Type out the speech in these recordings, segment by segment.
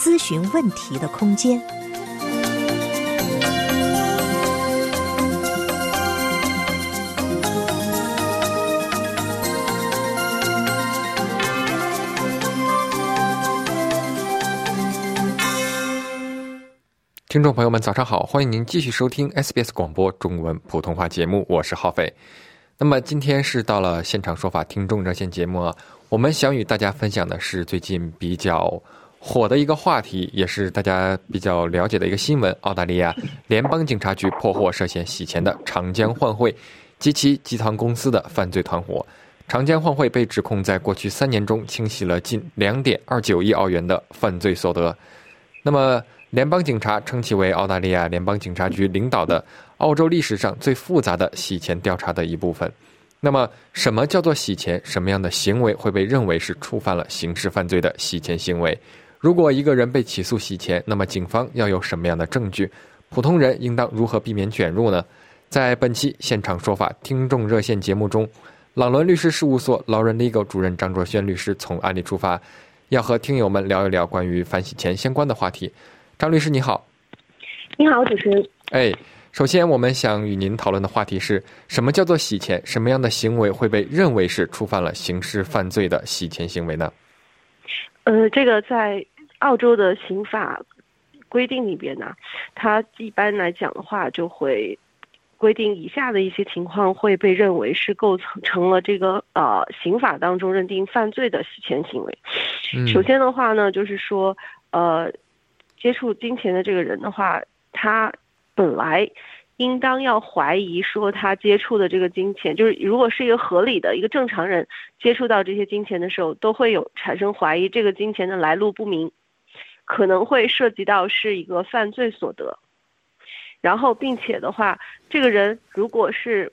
咨询问题的空间。听众朋友们，早上好！欢迎您继续收听 SBS 广播中文普通话节目，我是浩飞。那么今天是到了现场说法听众热线节目啊，我们想与大家分享的是最近比较。火的一个话题，也是大家比较了解的一个新闻：澳大利亚联邦警察局破获涉嫌洗钱的长江换汇及其集团公司的犯罪团伙。长江换汇被指控在过去三年中清洗了近两点二九亿澳元的犯罪所得。那么，联邦警察称其为澳大利亚联邦警察局领导的澳洲历史上最复杂的洗钱调查的一部分。那么，什么叫做洗钱？什么样的行为会被认为是触犯了刑事犯罪的洗钱行为？如果一个人被起诉洗钱，那么警方要有什么样的证据？普通人应当如何避免卷入呢？在本期现场说法听众热线节目中，朗伦律师事务所劳伦 legal 主任张卓轩律师从案例出发，要和听友们聊一聊关于反洗钱相关的话题。张律师你好，你好，主持人。哎，首先我们想与您讨论的话题是什么叫做洗钱？什么样的行为会被认为是触犯了刑事犯罪的洗钱行为呢？呃，这个在澳洲的刑法规定里边呢，它一般来讲的话，就会规定以下的一些情况会被认为是构成成了这个呃刑法当中认定犯罪的洗钱行为。首先的话呢，就是说呃，接触金钱的这个人的话，他本来。应当要怀疑说他接触的这个金钱，就是如果是一个合理的一个正常人接触到这些金钱的时候，都会有产生怀疑这个金钱的来路不明，可能会涉及到是一个犯罪所得。然后，并且的话，这个人如果是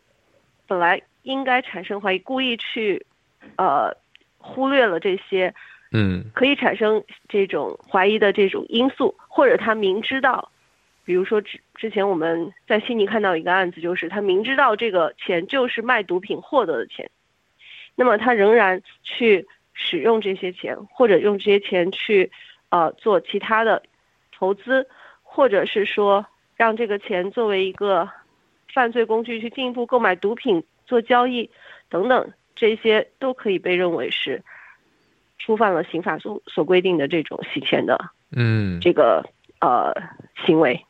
本来应该产生怀疑，故意去呃忽略了这些，嗯，可以产生这种怀疑的这种因素，或者他明知道。比如说之之前我们在悉尼看到一个案子，就是他明知道这个钱就是卖毒品获得的钱，那么他仍然去使用这些钱，或者用这些钱去呃做其他的投资，或者是说让这个钱作为一个犯罪工具去进一步购买毒品做交易等等，这些都可以被认为是触犯了刑法所所规定的这种洗钱的嗯这个呃行为。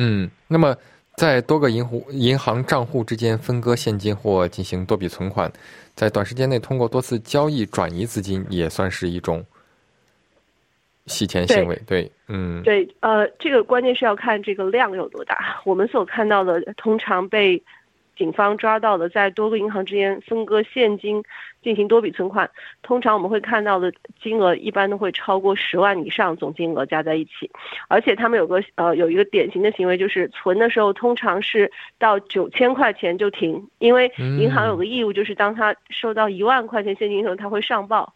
嗯，那么在多个银户银行账户之间分割现金或进行多笔存款，在短时间内通过多次交易转移资金，也算是一种洗钱行为。对，嗯，对，呃，这个关键是要看这个量有多大。我们所看到的，通常被。警方抓到的在多个银行之间分割现金进行多笔存款，通常我们会看到的金额一般都会超过十万以上总金额加在一起，而且他们有个呃有一个典型的行为就是存的时候通常是到九千块钱就停，因为银行有个义务就是当他收到一万块钱现金的时候他会上报。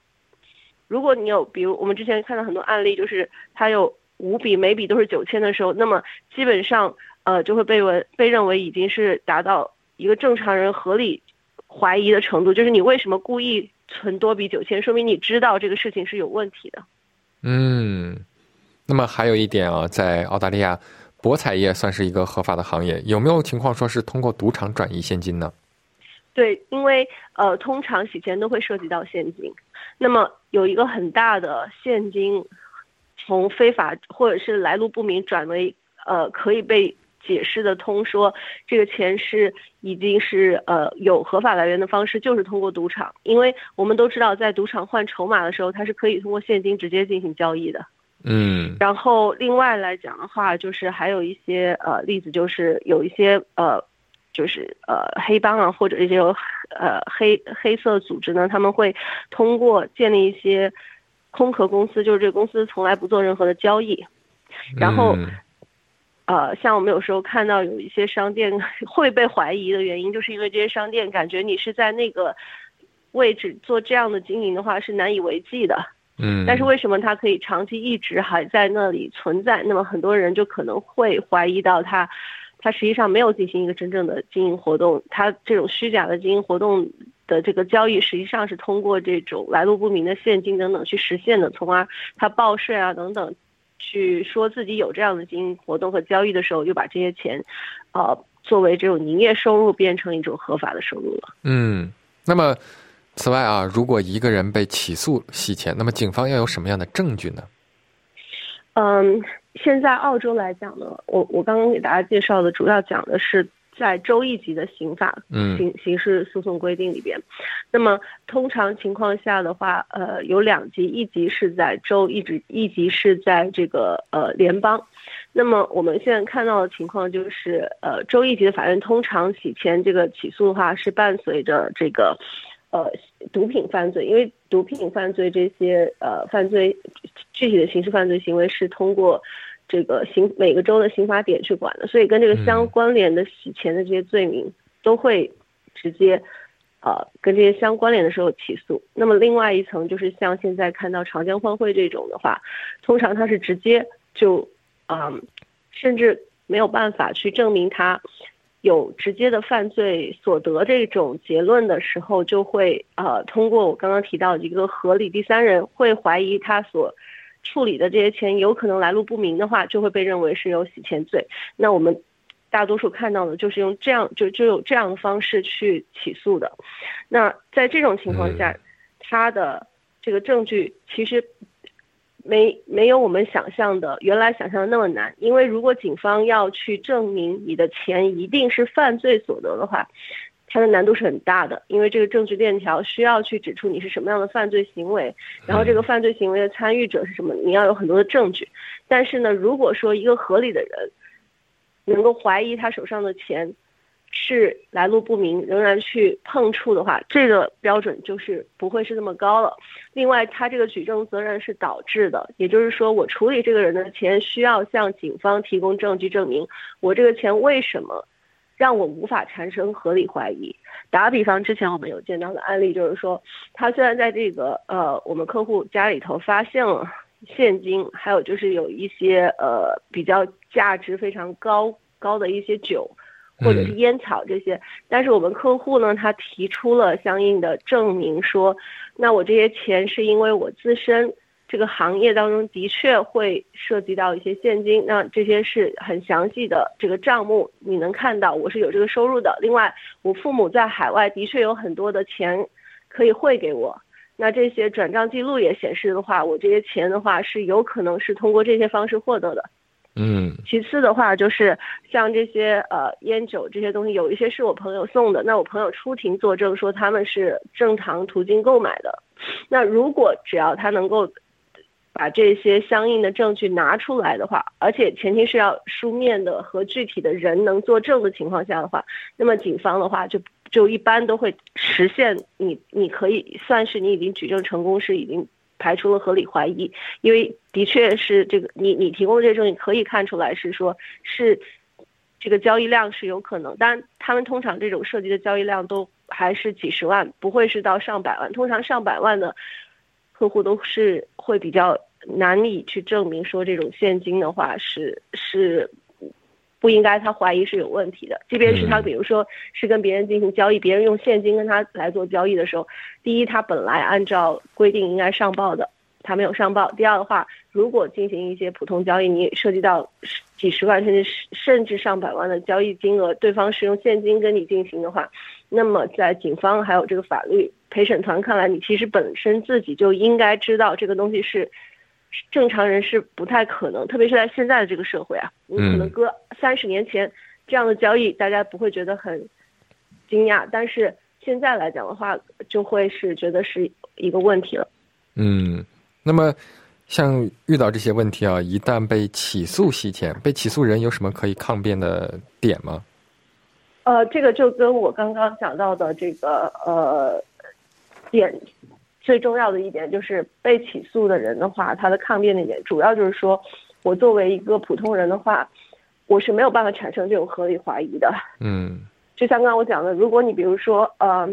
如果你有比如我们之前看到很多案例就是他有五笔每笔都是九千的时候，那么基本上呃就会被为被认为已经是达到。一个正常人合理怀疑的程度，就是你为什么故意存多笔九千，说明你知道这个事情是有问题的。嗯，那么还有一点啊，在澳大利亚，博彩业算是一个合法的行业，有没有情况说是通过赌场转移现金呢？对，因为呃，通常洗钱都会涉及到现金，那么有一个很大的现金从非法或者是来路不明转为呃可以被。解释的通说，这个钱是已经是呃有合法来源的方式，就是通过赌场，因为我们都知道，在赌场换筹码的时候，它是可以通过现金直接进行交易的。嗯。然后另外来讲的话，就是还有一些呃例子，就是有一些呃，就是呃黑帮啊，或者一些呃黑黑色组织呢，他们会通过建立一些空壳公司，就是这个公司从来不做任何的交易。然后，嗯呃，像我们有时候看到有一些商店 会被怀疑的原因，就是因为这些商店感觉你是在那个位置做这样的经营的话是难以为继的。嗯，但是为什么它可以长期一直还在那里存在？那么很多人就可能会怀疑到它，它实际上没有进行一个真正的经营活动，它这种虚假的经营活动的这个交易，实际上是通过这种来路不明的现金等等去实现的，从而它报税啊等等，去说自己有这样的经营活动和交易的时候，就把这些钱，呃，作为这种营业收入变成一种合法的收入了。嗯，那么此外啊，如果一个人被起诉洗钱，那么警方要有什么样的证据呢？嗯，现在澳洲来讲呢，我我刚刚给大家介绍的主要讲的是在州一级的刑法嗯刑刑事诉讼规定里边。那么通常情况下的话，呃，有两级，一级是在州，一级一级是在这个呃联邦。那么我们现在看到的情况就是，呃，州一级的法院通常洗钱这个起诉的话是伴随着这个。呃，毒品犯罪，因为毒品犯罪这些呃犯罪具体的刑事犯罪行为是通过这个刑每个州的刑法典去管的，所以跟这个相关联的洗钱的这些罪名都会直接呃跟这些相关联的时候起诉。那么另外一层就是像现在看到长江欢会这种的话，通常它是直接就嗯、甚至没有办法去证明他。有直接的犯罪所得这种结论的时候，就会呃通过我刚刚提到的一个合理第三人会怀疑他所处理的这些钱有可能来路不明的话，就会被认为是有洗钱罪。那我们大多数看到的就是用这样就就有这样的方式去起诉的。那在这种情况下，他的这个证据其实。没没有我们想象的原来想象的那么难，因为如果警方要去证明你的钱一定是犯罪所得的话，它的难度是很大的，因为这个证据链条需要去指出你是什么样的犯罪行为，然后这个犯罪行为的参与者是什么，你要有很多的证据。但是呢，如果说一个合理的人能够怀疑他手上的钱是来路不明，仍然去碰触的话，这个标准就是不会是那么高了。另外，他这个举证责任是导致的，也就是说，我处理这个人的钱需要向警方提供证据证明我这个钱为什么让我无法产生合理怀疑。打个比方，之前我们有见到的案例就是说，他虽然在这个呃我们客户家里头发现了现金，还有就是有一些呃比较价值非常高高的一些酒。或者是烟草这些，但是我们客户呢，他提出了相应的证明说，那我这些钱是因为我自身这个行业当中的确会涉及到一些现金，那这些是很详细的这个账目，你能看到我是有这个收入的。另外，我父母在海外的确有很多的钱可以汇给我，那这些转账记录也显示的话，我这些钱的话是有可能是通过这些方式获得的。嗯，其次的话就是像这些呃烟酒这些东西，有一些是我朋友送的，那我朋友出庭作证说他们是正常途径购买的。那如果只要他能够把这些相应的证据拿出来的话，而且前提是要书面的和具体的人能作证的情况下的话，那么警方的话就就一般都会实现你你可以算是你已经举证成功，是已经。排除了合理怀疑，因为的确是这个你你提供的这个证据可以看出来是说，是这个交易量是有可能，但他们通常这种涉及的交易量都还是几十万，不会是到上百万。通常上百万的客户都是会比较难以去证明说这种现金的话是是不应该他怀疑是有问题的，即便是他比如说是跟别人进行交易，别人用现金跟他来做交易的时候，第一他本来按照规定应该上报的，他没有上报；第二的话，如果进行一些普通交易，你涉及到几十万甚至甚至上百万的交易金额，对方是用现金跟你进行的话，那么在警方还有这个法律陪审团看来，你其实本身自己就应该知道这个东西是。正常人是不太可能，特别是在现在的这个社会啊，你可能搁三十年前这样的交易，大家不会觉得很惊讶，但是现在来讲的话，就会是觉得是一个问题了。嗯，那么像遇到这些问题啊，一旦被起诉洗钱，被起诉人有什么可以抗辩的点吗？呃，这个就跟我刚刚讲到的这个呃点。最重要的一点就是被起诉的人的话，他的抗辩的点主要就是说，我作为一个普通人的话，我是没有办法产生这种合理怀疑的。嗯就像刚刚我讲的，如果你比如说，呃，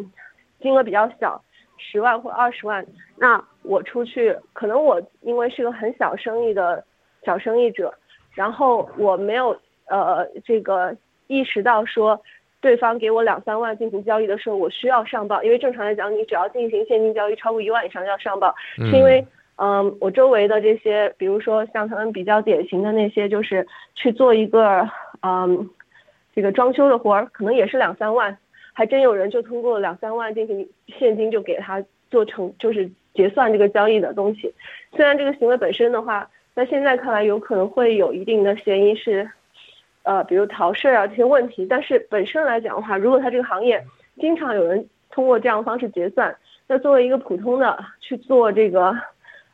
金额比较小，十万或二十万，那我出去，可能我因为是个很小生意的小生意者，然后我没有呃这个意识到说，对方给我两三万进行交易的时候，我需要上报，因为正常来讲，你只要进行现金交易超过一万以上要上报，是因为。嗯，我周围的这些，比如说像他们比较典型的那些，就是去做一个嗯，这个装修的活儿，可能也是两三万，还真有人就通过两三万进行现金就给他做成，就是结算这个交易的东西。虽然这个行为本身的话，在现在看来有可能会有一定的嫌疑是，呃，比如逃税啊这些问题，但是本身来讲的话，如果他这个行业经常有人通过这样的方式结算，那作为一个普通的去做这个。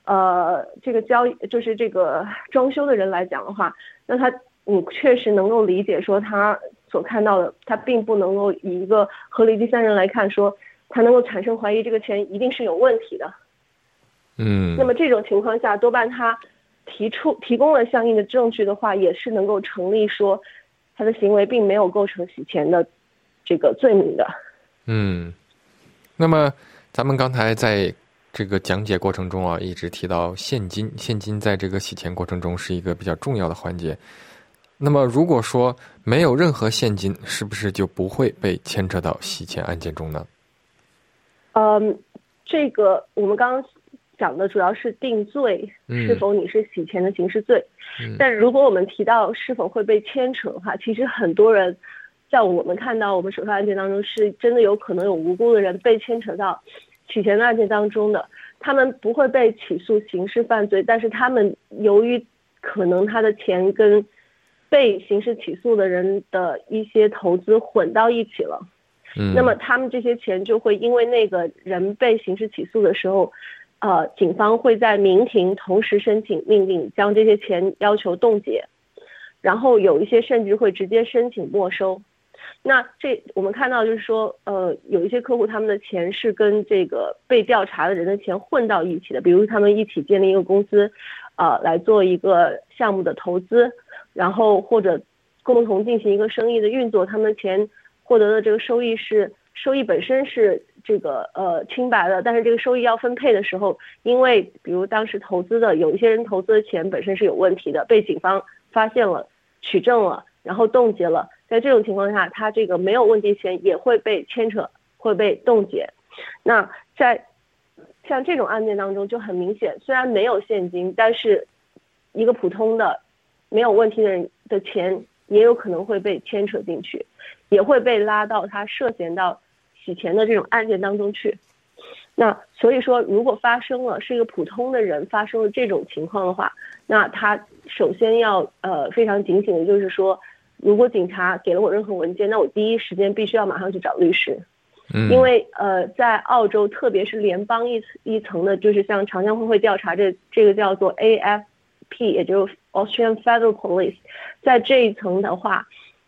呃，这个交易就是这个装修的人来讲的话，那他你确实能够理解说他所看到的，他并不能够以一个合理第三人来看说，他能够产生怀疑这个钱一定是有问题的。嗯。那么这种情况下，多半他提出提供了相应的证据的话，也是能够成立说他的行为并没有构成洗钱的这个罪名的。嗯。那么咱们刚才在。这个讲解过程中啊，一直提到现金，现金在这个洗钱过程中是一个比较重要的环节。那么，如果说没有任何现金，是不是就不会被牵扯到洗钱案件中呢？嗯，这个我们刚刚讲的主要是定罪，是否你是洗钱的刑事罪。但如果我们提到是否会被牵扯的话，其实很多人在我们看到我们手上案件当中，是真的有可能有无辜的人被牵扯到。洗钱的案件当中的，他们不会被起诉刑事犯罪，但是他们由于可能他的钱跟被刑事起诉的人的一些投资混到一起了，嗯，那么他们这些钱就会因为那个人被刑事起诉的时候，呃，警方会在民庭同时申请命令将这些钱要求冻结，然后有一些甚至会直接申请没收。那这我们看到就是说，呃，有一些客户他们的钱是跟这个被调查的人的钱混到一起的，比如他们一起建立一个公司，呃，来做一个项目的投资，然后或者共同进行一个生意的运作，他们钱获得的这个收益是收益本身是这个呃清白的，但是这个收益要分配的时候，因为比如当时投资的有一些人投资的钱本身是有问题的，被警方发现了取证了，然后冻结了。在这种情况下，他这个没有问题钱也会被牵扯，会被冻结。那在像这种案件当中就很明显，虽然没有现金，但是一个普通的没有问题的人的钱也有可能会被牵扯进去，也会被拉到他涉嫌到洗钱的这种案件当中去。那所以说，如果发生了是一个普通的人发生了这种情况的话，那他首先要呃非常警醒的就是说。如果警察给了我任何文件，那我第一时间必须要马上去找律师，嗯，因为呃，在澳洲，特别是联邦一一层的，就是像长江会会调查这这个叫做 AFP，也就是 Australian Federal Police，在这一层的话，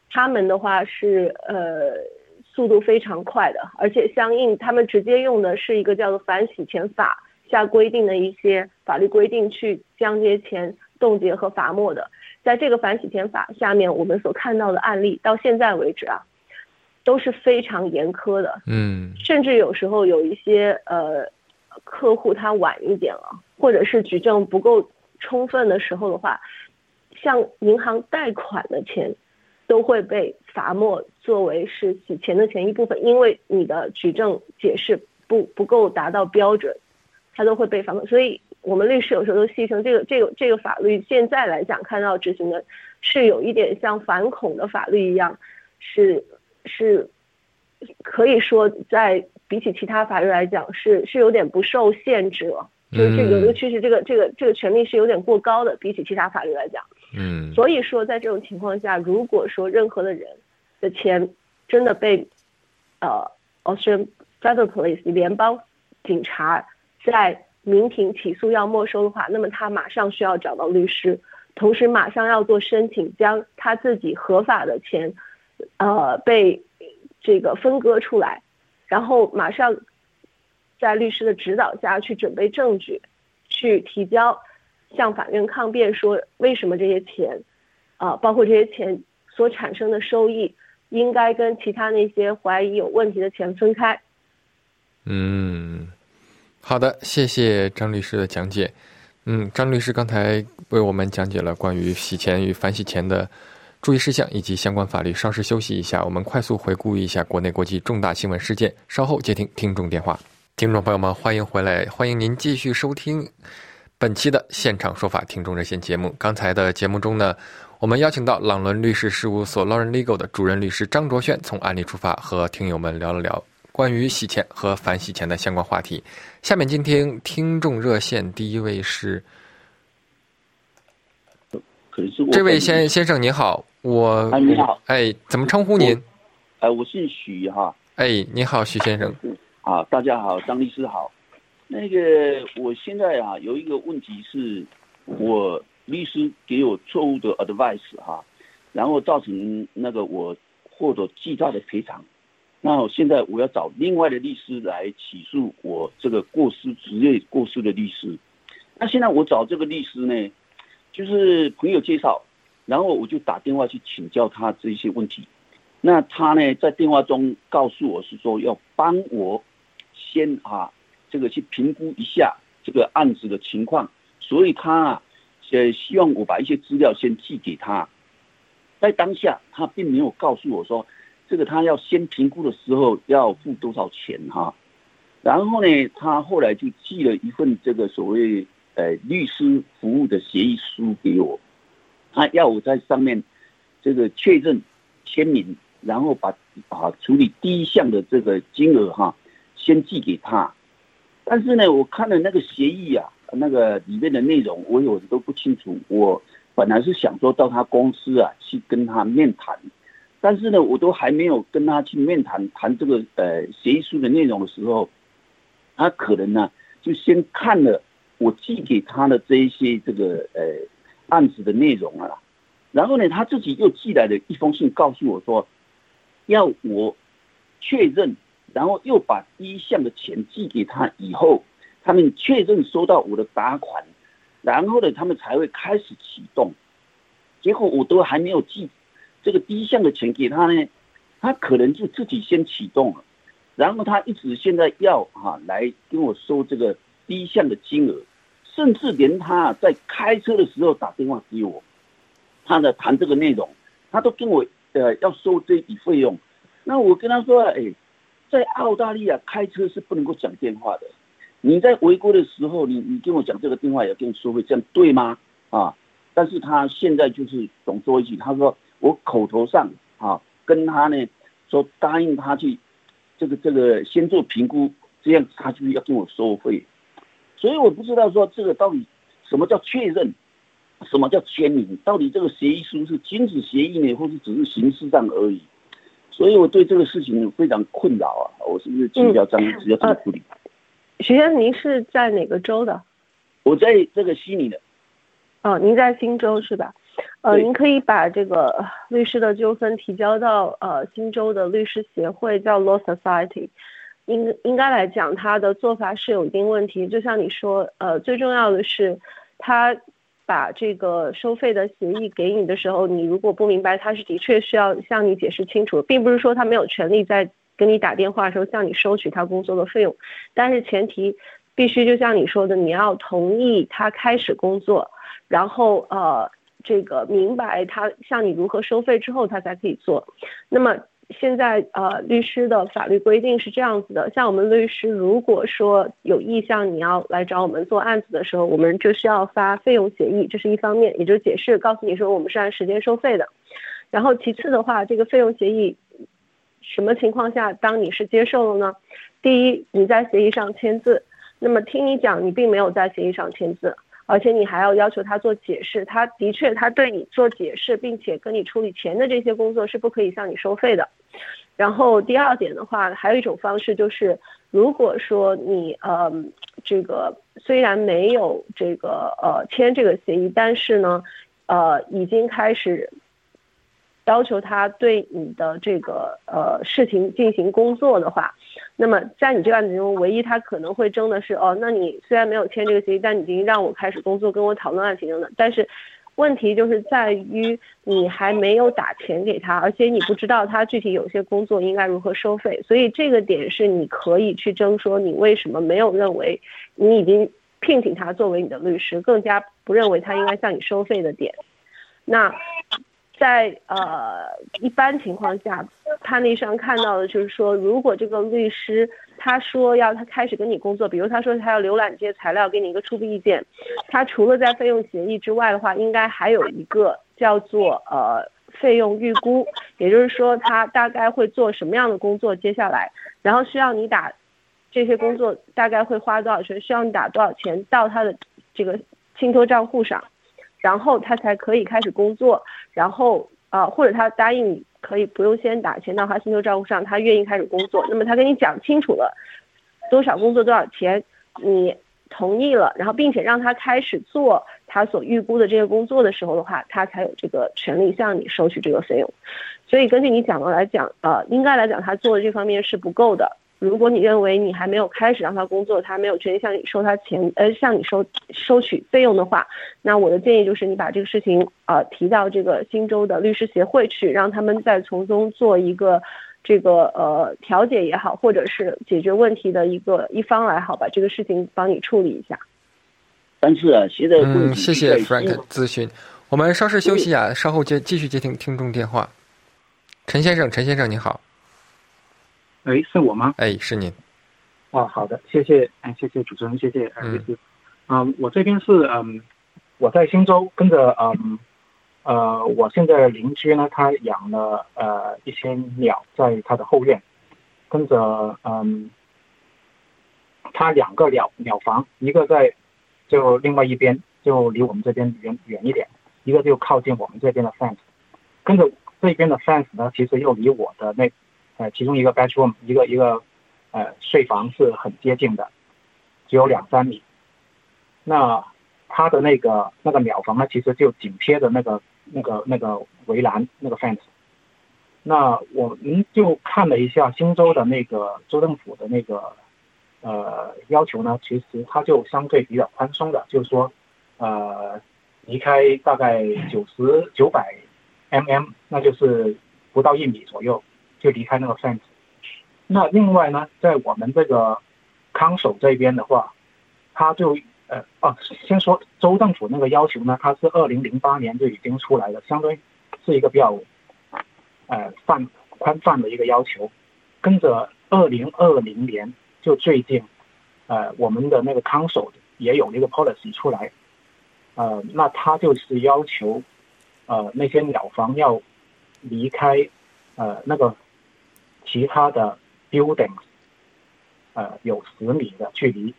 他们的话是呃速度非常快的，而且相应他们直接用的是一个叫做反洗钱法下规定的一些法律规定去将这些钱冻结和罚没的。在这个反洗钱法下面，我们所看到的案例到现在为止啊，都是非常严苛的。嗯，甚至有时候有一些呃客户他晚一点了，或者是举证不够充分的时候的话，向银行贷款的钱都会被罚没，作为是洗钱的钱一部分，因为你的举证解释不不够达到标准，它都会被罚没，所以。我们律师有时候都戏称这个这个这个法律现在来讲看到执行的，是有一点像反恐的法律一样，是是，可以说在比起其他法律来讲是是有点不受限制了，就是这个尤其是这个这个这个权利是有点过高的，比起其他法律来讲，嗯，所以说在这种情况下，如果说任何的人的钱真的被呃 Australian Federal Police 联邦警察在民庭起诉要没收的话，那么他马上需要找到律师，同时马上要做申请，将他自己合法的钱，呃，被这个分割出来，然后马上在律师的指导下去准备证据，去提交向法院抗辩，说为什么这些钱，啊，包括这些钱所产生的收益，应该跟其他那些怀疑有问题的钱分开。嗯，好的，谢谢张律师的讲解。嗯，张律师刚才为我们讲解了关于洗钱与反洗钱的注意事项以及相关法律。稍事休息一下，我们快速回顾一下国内国际重大新闻事件。稍后接听听众电话。听众朋友们，欢迎回来，欢迎您继续收听本期的现场说法听众热线节目。刚才的节目中呢，我们邀请到朗伦律师事务所 Lauren Legal 的主任律师张卓轩，从案例出发，和听友们聊了聊关于洗钱和反洗钱的相关话题。下面今天听众热线第一位是，是这位先先生您好，我哎你好，哎，怎么称呼您？哎，我姓许哈，哎，你好，许先生。啊，大家好，张律师好。那个，我现在啊有一个问题是，我律师给我错误的 advice 哈，然后造成那个我获得巨大的赔偿。那我现在我要找另外的律师来起诉我这个过失职业过失的律师。那现在我找这个律师呢，就是朋友介绍，然后我就打电话去请教他这些问题。那他呢，在电话中告诉我是说要帮我先啊，这个去评估一下这个案子的情况，所以他啊，呃，希望我把一些资料先寄给他。在当下，他并没有告诉我说，这个他要先评估的时候要付多少钱哈。然后呢，他后来就寄了一份这个所谓呃律师服务的协议书给我，他要我在上面这个确认签名。然后把啊处理第一项的这个金额哈，先寄给他。但是呢，我看了那个协议啊，那个里面的内容我有的都不清楚。我本来是想说到他公司啊去跟他面谈，但是呢，我都还没有跟他去面谈谈这个呃协议书的内容的时候，他可能呢就先看了我寄给他的这一些这个呃案子的内容啊，然后呢他自己又寄来了一封信告诉我说。要我确认，然后又把第一项的钱寄给他以后，他们确认收到我的打款，然后呢，他们才会开始启动。结果我都还没有寄这个第一项的钱给他呢，他可能就自己先启动了，然后他一直现在要哈来跟我收这个第一项的金额，甚至连他在开车的时候打电话给我，他在谈这个内容，他都跟我。呃，要收这笔费用，那我跟他说，哎，在澳大利亚开车是不能够讲电话的。你在违规的时候，你你跟我讲这个电话要跟收费，这样对吗？啊，但是他现在就是总说一句，他说我口头上啊跟他呢说答应他去这个这个先做评估，这样他就要跟我收费。所以我不知道说这个到底什么叫确认。什么叫签名？到底这个协议书是禁止协议呢，或是只是形式上而已？所以我对这个事情非常困扰啊！我是不是请教张律师要怎么处理？徐先生，您是在哪个州的？我在这个悉尼的。哦，您在新州是吧？呃，您可以把这个律师的纠纷提交到呃新州的律师协会，叫 Law Society。应应该来讲，他的做法是有一定问题。就像你说，呃，最重要的是他。把这个收费的协议给你的时候，你如果不明白，他是的确需要向你解释清楚，并不是说他没有权利在跟你打电话的时候向你收取他工作的费用，但是前提必须就像你说的，你要同意他开始工作，然后呃这个明白他向你如何收费之后，他才可以做。那么。现在呃，律师的法律规定是这样子的，像我们律师如果说有意向你要来找我们做案子的时候，我们就需要发费用协议，这是一方面，也就是解释告诉你说我们是按时间收费的。然后其次的话，这个费用协议什么情况下当你是接受了呢？第一，你在协议上签字，那么听你讲你并没有在协议上签字。而且你还要要求他做解释，他的确他对你做解释，并且跟你处理钱的这些工作是不可以向你收费的。然后第二点的话，还有一种方式就是，如果说你呃这个虽然没有这个呃签这个协议，但是呢，呃已经开始要求他对你的这个呃事情进行工作的话，那么在你这个案子中，唯一他可能会争的是哦，那你虽然没有签这个协议，但你已经让我开始工作，跟我讨论案情等等，但是。问题就是在于你还没有打钱给他，而且你不知道他具体有些工作应该如何收费，所以这个点是你可以去争说你为什么没有认为你已经聘请他作为你的律师，更加不认为他应该向你收费的点。那在呃一般情况下，判例上看到的就是说，如果这个律师。他说要他开始跟你工作，比如他说他要浏览这些材料，给你一个初步意见。他除了在费用协议之外的话，应该还有一个叫做呃费用预估，也就是说他大概会做什么样的工作，接下来，然后需要你打这些工作大概会花多少钱，需要你打多少钱到他的这个信托账户上，然后他才可以开始工作，然后啊或者他答应你。可以不用先打钱到他星球账户上，他愿意开始工作。那么他跟你讲清楚了多少工作多少钱，你同意了，然后并且让他开始做他所预估的这个工作的时候的话，他才有这个权利向你收取这个费用。所以根据你讲的来讲，呃，应该来讲他做的这方面是不够的。如果你认为你还没有开始让他工作，他没有权利向你收他钱，呃，向你收收取费用的话，那我的建议就是你把这个事情啊提到这个新州的律师协会去，让他们再从中做一个这个呃调解也好，或者是解决问题的一个一方来好，把这个事情帮你处理一下。但是啊，现在嗯，谢谢 Frank 咨询，我们稍事休息啊，稍后接继续接听听众电话。陈先生，陈先生您好。喂，是我吗？哎，是您。哦，好的，谢谢，哎，谢谢主持人，谢谢呃律师。嗯，我这边是嗯，我在新州跟着嗯呃，我现在邻居呢，他养了呃一些鸟在他的后院，跟着嗯，他两个鸟鸟房，一个在就另外一边，就离我们这边远远一点，一个就靠近我们这边的 fence，跟着这边的 fence 呢，其实又离我的那。呃，其中一个 bedroom 一个一个呃睡房是很接近的，只有两三米。那他的那个那个鸟房呢，其实就紧贴着那个那个那个围栏那个 fence。那我们就看了一下新州的那个州政府的那个呃要求呢，其实它就相对比较宽松的，就是说呃离开大概九十九百 mm，那就是不到一米左右。就离开那个 fence。那另外呢，在我们这个康守这边的话，他就呃哦，先说州政府那个要求呢，它是二零零八年就已经出来了，相当于是一个比较呃泛宽泛的一个要求。跟着二零二零年就最近呃我们的那个康守也有一个 policy 出来，呃，那他就是要求呃那些鸟房要离开呃那个。其他的 buildings，呃，有十米的距离。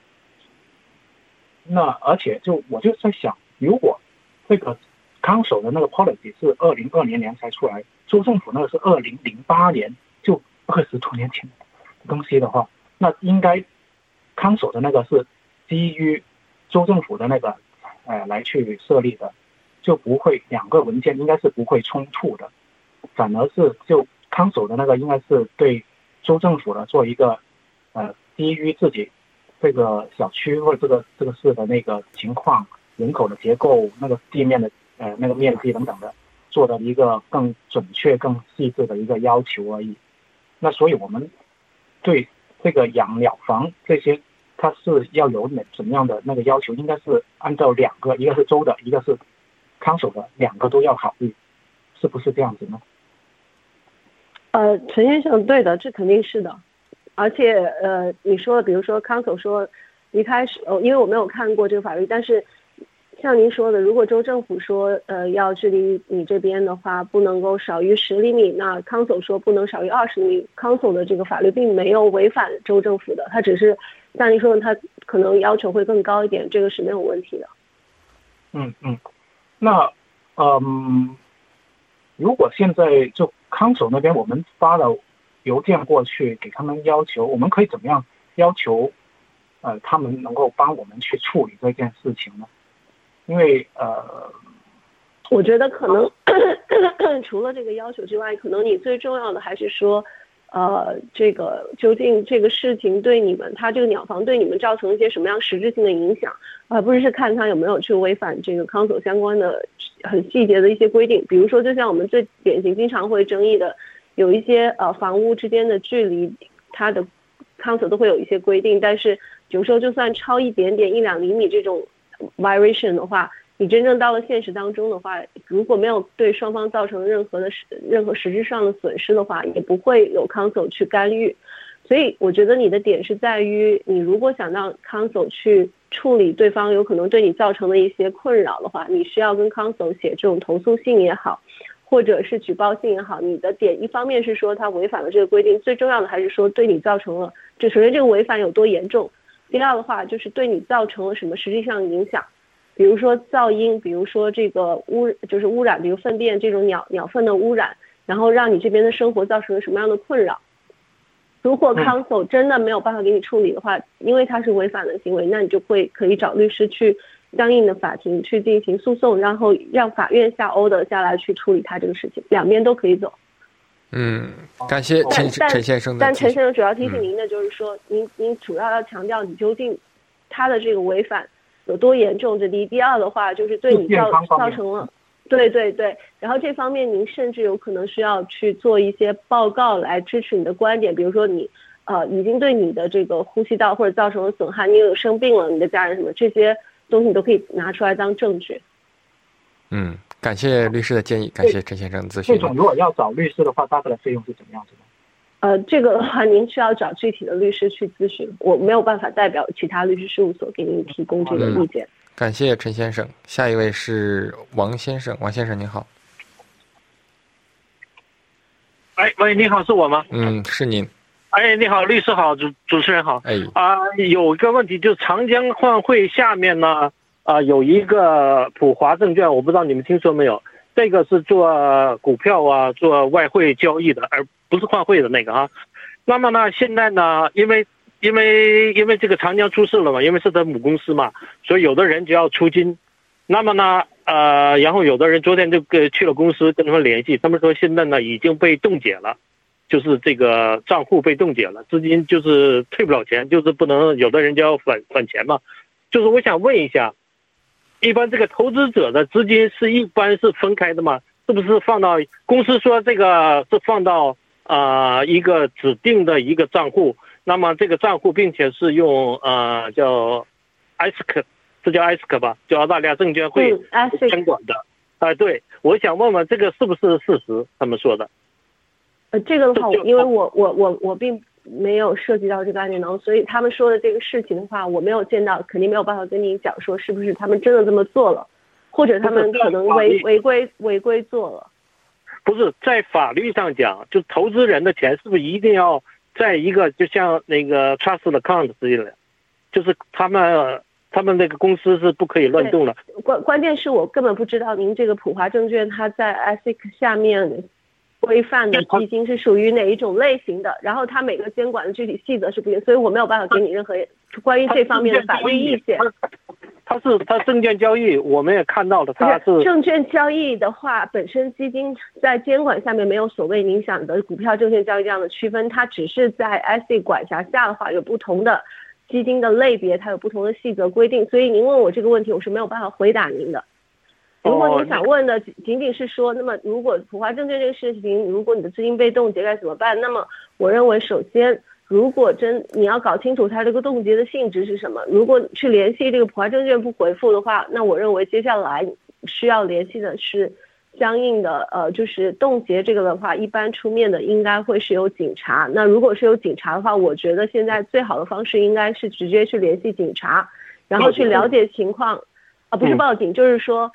那而且就我就在想，如果这个康守的那个 policy 是二零二零年才出来，州政府那个是二零零八年，就二十多年前的东西的话，那应该康守的那个是基于州政府的那个呃来去设立的，就不会两个文件应该是不会冲突的，反而是就。康守的那个应该是对州政府的做一个呃低于自己这个小区或者这个这个市的那个情况、人口的结构、那个地面的呃那个面积等等的做的一个更准确、更细致的一个要求而已。那所以我们对这个养鸟房这些，它是要有哪怎么样的那个要求？应该是按照两个，一个是州的，一个是康守的，两个都要考虑，是不是这样子呢？呃，陈先生，对的，这肯定是的，而且呃，你说，比如说康总说一开始，哦，因为我没有看过这个法律，但是像您说的，如果州政府说呃要距离你这边的话不能够少于十厘米，那康总说不能少于二十厘米，康总的这个法律并没有违反州政府的，他只是像您说的，他可能要求会更高一点，这个是没有问题的。嗯嗯，那嗯，如果现在就。康守那边，我们发了邮件过去给他们，要求我们可以怎么样要求，呃，他们能够帮我们去处理这件事情呢？因为呃，我觉得可能 除了这个要求之外，可能你最重要的还是说，呃，这个究竟这个事情对你们，它这个鸟房对你们造成一些什么样实质性的影响，而不是看它有没有去违反这个康所相关的很细节的一些规定。比如说，就像我们最典型、经常会争议的，有一些呃房屋之间的距离，它的 council 都会有一些规定，但是有时候就算超一点点一两厘米这种 variation 的话。你真正到了现实当中的话，如果没有对双方造成任何的实任何实质上的损失的话，也不会有 council 去干预。所以我觉得你的点是在于，你如果想让 council 去处理对方有可能对你造成的一些困扰的话，你需要跟 counsel 写这种投诉信也好，或者是举报信也好。你的点一方面是说他违反了这个规定，最重要的还是说对你造成了，就首先这个违反有多严重，第二的话就是对你造成了什么实际上影响。比如说噪音，比如说这个污，就是污染，比如粪便这种鸟鸟粪的污染，然后让你这边的生活造成了什么样的困扰？如果 counsel 真的没有办法给你处理的话，因为它是违反的行为，那你就会可以找律师去相应的法庭去进行诉讼，然后让法院下 order 下来去处理他这个事情，两边都可以走。嗯，感谢陈陈先生的。但陈先生主要提醒您的就是说，您您主要要强调你究竟他的这个违反。有多严重？这第一，第二的话就是对你造造成了，对对对。然后这方面您甚至有可能需要去做一些报告来支持你的观点，比如说你呃已经对你的这个呼吸道或者造成了损害，你有生病了，你的家人什么这些东西你都可以拿出来当证据。嗯，感谢律师的建议，感谢陈先生的咨询。这种如果要找律师的话，大概的费用是怎么样子的？呃，这个的话，您需要找具体的律师去咨询，我没有办法代表其他律师事务所给您提供这个意见。感谢陈先生，下一位是王先生，王先生您好。哎，喂，你好，是我吗？嗯，是您。哎，你好，律师好，主主持人好。哎。啊，有一个问题，就是长江换汇下面呢，啊，有一个普华证券，我不知道你们听说没有？这个是做股票啊，做外汇交易的，而。不是换汇的那个啊，那么呢，现在呢，因为因为因为这个长江出事了嘛，因为是他母公司嘛，所以有的人就要出金，那么呢，呃，然后有的人昨天就跟去了公司跟他们联系，他们说现在呢已经被冻结了，就是这个账户被冻结了，资金就是退不了钱，就是不能有的人就要返返钱嘛，就是我想问一下，一般这个投资者的资金是一般是分开的吗？是不是放到公司说这个是放到？啊，一个指定的一个账户，那么这个账户，并且是用呃叫 ASK，这叫 ASK 吧，叫澳大利亚证监会监管的。哎，对，我想问问这个是不是事实？他们说的。呃，这个的话，因为我我我我并没有涉及到这个案件当中，所以他们说的这个事情的话，我没有见到，肯定没有办法跟你讲说是不是他们真的这么做了，或者他们可能违违规违规做了。不是在法律上讲，就投资人的钱是不是一定要在一个就像那个 trust account 之类的，就是他们他们那个公司是不可以乱动的。关关键是我根本不知道您这个普华证券它在 ASIC 下面规范的基金是属于哪一种类型的，然后它每个监管的具体细则是不一样，所以我没有办法给你任何关于这方面的法律意见。它是它证券交易，我们也看到了，它是证券交易的话，本身基金在监管下面没有所谓影响的股票证券交易这样的区分，它只是在 SC 管辖下的话，有不同的基金的类别，它有不同的细则规定，所以您问我这个问题，我是没有办法回答您的。如果你想问的仅仅是说，那么如果普华证券这个事情，如果你的资金被冻结该怎么办？那么我认为首先。如果真你要搞清楚它这个冻结的性质是什么，如果去联系这个普华证券不回复的话，那我认为接下来需要联系的是相应的呃，就是冻结这个的话，一般出面的应该会是有警察。那如果是有警察的话，我觉得现在最好的方式应该是直接去联系警察，然后去了解情况，啊，不是报警，就是说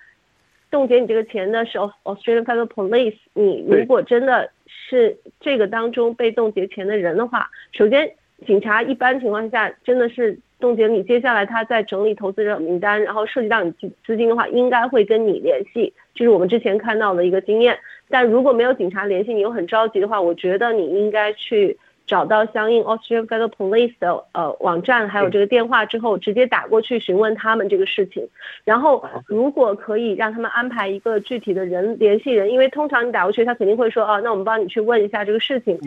冻结你这个钱的时候，Australian Federal Police，你如果真的。是这个当中被冻结钱的人的话，首先警察一般情况下真的是冻结你，接下来他在整理投资者名单，然后涉及到你资金的话，应该会跟你联系，这是我们之前看到的一个经验。但如果没有警察联系你又很着急的话，我觉得你应该去找到相应 Austrian Federal Police 的呃网站，还有这个电话之后，直接打过去询问他们这个事情。然后如果可以让他们安排一个具体的人联系人，因为通常你打过去，他肯定会说，啊，那我们帮你去问一下这个事情。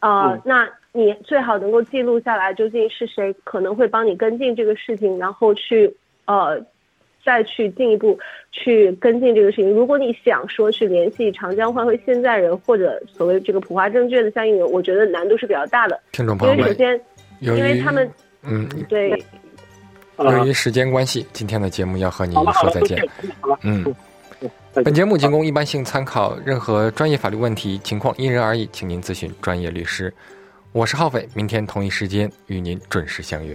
啊，那你最好能够记录下来，究竟是谁可能会帮你跟进这个事情，然后去呃。再去进一步去跟进这个事情。如果你想说去联系长江换汇现在人或者所谓这个普华证券的相应人，我觉得难度是比较大的。听众朋友们，因为首先，因为他们嗯对，由于时间关系，今天的节目要和您说再见。嗯，本节目仅供一般性参考，任何专业法律问题情况因人而异，请您咨询专业律师。我是浩斐，明天同一时间与您准时相约。